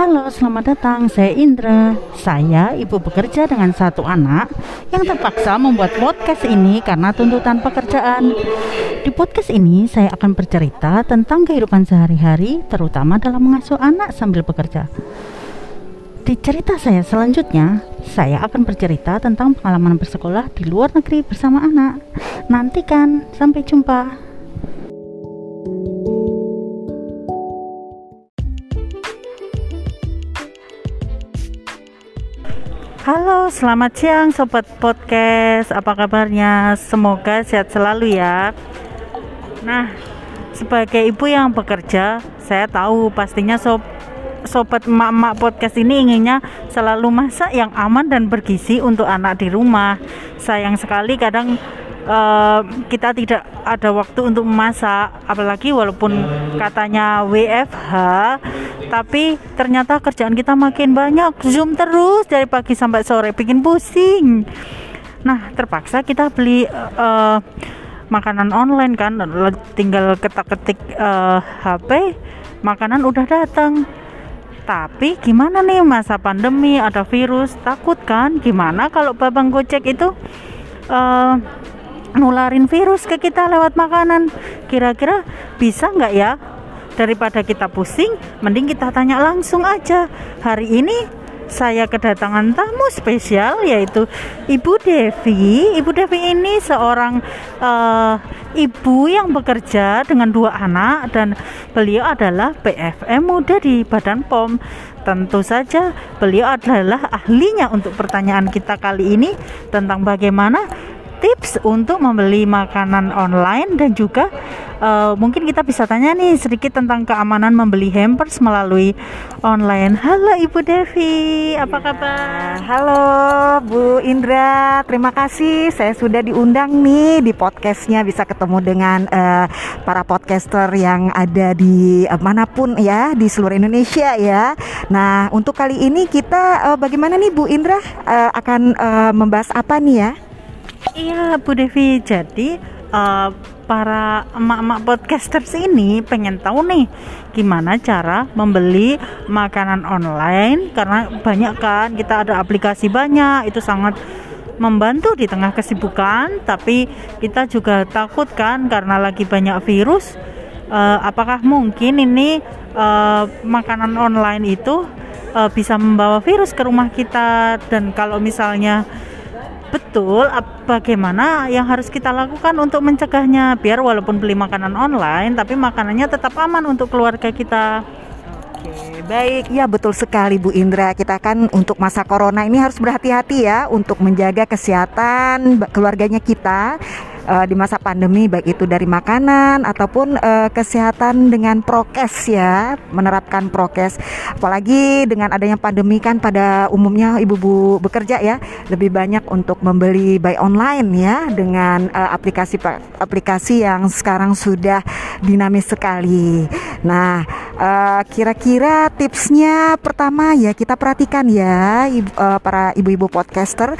Halo, selamat datang. Saya Indra. Saya ibu bekerja dengan satu anak yang terpaksa membuat podcast ini karena tuntutan pekerjaan. Di podcast ini saya akan bercerita tentang kehidupan sehari-hari, terutama dalam mengasuh anak sambil bekerja. Di cerita saya selanjutnya, saya akan bercerita tentang pengalaman bersekolah di luar negeri bersama anak. Nantikan, sampai jumpa. Halo, selamat siang sobat podcast. Apa kabarnya? Semoga sehat selalu ya. Nah, sebagai ibu yang bekerja, saya tahu pastinya sob sobat emak-emak podcast ini inginnya selalu masak yang aman dan bergizi untuk anak di rumah. Sayang sekali kadang uh, kita tidak ada waktu untuk memasak, apalagi walaupun katanya WFH tapi ternyata kerjaan kita makin banyak. Zoom terus dari pagi sampai sore. Bikin pusing. Nah terpaksa kita beli uh, makanan online kan. Tinggal ketak-ketik uh, eh, HP makanan udah datang. Tapi gimana nih masa pandemi? Ada virus. Takut kan? Gimana kalau babang gojek itu uh, nularin virus ke kita lewat makanan? Kira-kira bisa nggak ya daripada kita pusing mending kita tanya langsung aja hari ini saya kedatangan tamu spesial yaitu Ibu Devi. Ibu Devi ini seorang uh, ibu yang bekerja dengan dua anak dan beliau adalah PFM muda di Badan POM. Tentu saja beliau adalah ahlinya untuk pertanyaan kita kali ini tentang bagaimana tips untuk membeli makanan online dan juga uh, mungkin kita bisa tanya nih sedikit tentang keamanan membeli hampers melalui online. Halo Ibu Devi, apa kabar? Halo Bu Indra, terima kasih saya sudah diundang nih di podcastnya bisa ketemu dengan uh, para podcaster yang ada di uh, mana pun ya di seluruh Indonesia ya. Nah untuk kali ini kita uh, bagaimana nih Bu Indra uh, akan uh, membahas apa nih ya? Iya Bu Devi, jadi uh, para emak-emak podcasters ini pengen tahu nih gimana cara membeli makanan online. Karena banyak kan kita ada aplikasi banyak itu sangat membantu di tengah kesibukan. Tapi kita juga takut kan karena lagi banyak virus uh, apakah mungkin ini uh, makanan online itu uh, bisa membawa virus ke rumah kita? Dan kalau misalnya betul bagaimana yang harus kita lakukan untuk mencegahnya biar walaupun beli makanan online tapi makanannya tetap aman untuk keluarga kita Oke, baik. Ya, betul sekali Bu Indra. Kita kan untuk masa corona ini harus berhati-hati ya untuk menjaga kesehatan keluarganya kita uh, di masa pandemi baik itu dari makanan ataupun uh, kesehatan dengan prokes ya menerapkan prokes. Apalagi dengan adanya pandemi kan pada umumnya ibu-ibu bekerja ya lebih banyak untuk membeli by online ya dengan uh, aplikasi aplikasi yang sekarang sudah dinamis sekali. Nah kira-kira uh, tipsnya pertama ya kita perhatikan ya ibu, uh, para ibu-ibu podcaster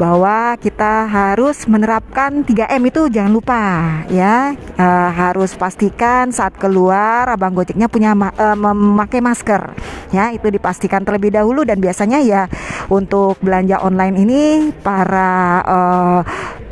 bahwa kita harus menerapkan 3M itu jangan lupa ya. E, harus pastikan saat keluar abang gojeknya punya ma e, memakai masker ya. Itu dipastikan terlebih dahulu dan biasanya ya untuk belanja online ini para e,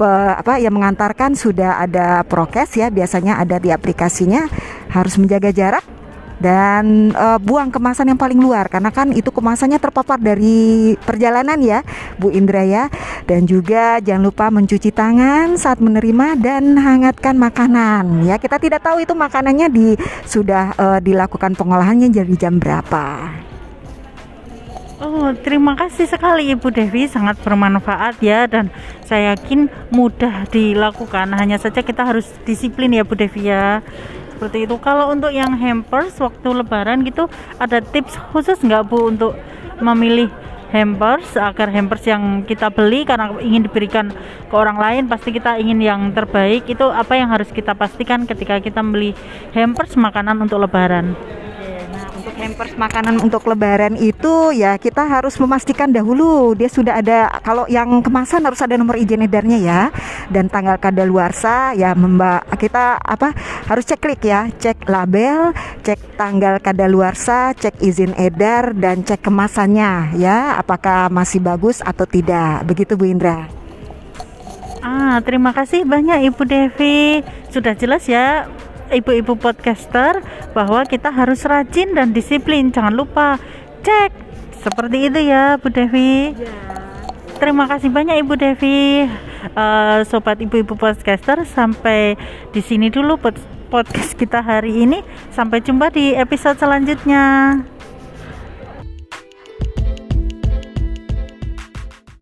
pe, apa yang mengantarkan sudah ada prokes ya. Biasanya ada di aplikasinya. Harus menjaga jarak dan uh, buang kemasan yang paling luar karena kan itu kemasannya terpapar dari perjalanan ya Bu Indra ya. Dan juga jangan lupa mencuci tangan saat menerima dan hangatkan makanan. Ya kita tidak tahu itu makanannya di sudah uh, dilakukan pengolahannya jadi jam berapa. Oh, terima kasih sekali Ibu Devi, sangat bermanfaat ya dan saya yakin mudah dilakukan. Hanya saja kita harus disiplin ya Bu Devi ya seperti itu. Kalau untuk yang hampers waktu lebaran gitu ada tips khusus nggak Bu untuk memilih hampers? Agar hampers yang kita beli karena ingin diberikan ke orang lain pasti kita ingin yang terbaik. Itu apa yang harus kita pastikan ketika kita membeli hampers makanan untuk lebaran hampers makanan untuk lebaran itu ya kita harus memastikan dahulu dia sudah ada kalau yang kemasan harus ada nomor izin edarnya ya dan tanggal kadaluarsa ya memba kita apa harus cek klik ya cek label cek tanggal kadaluarsa cek izin edar dan cek kemasannya ya apakah masih bagus atau tidak begitu Bu Indra Ah, terima kasih banyak Ibu Devi. Sudah jelas ya ibu-ibu podcaster bahwa kita harus rajin dan disiplin. Jangan lupa cek. Seperti itu ya, Bu Devi. Terima kasih banyak Ibu Devi. Uh, sobat ibu-ibu podcaster sampai di sini dulu pod- podcast kita hari ini. Sampai jumpa di episode selanjutnya.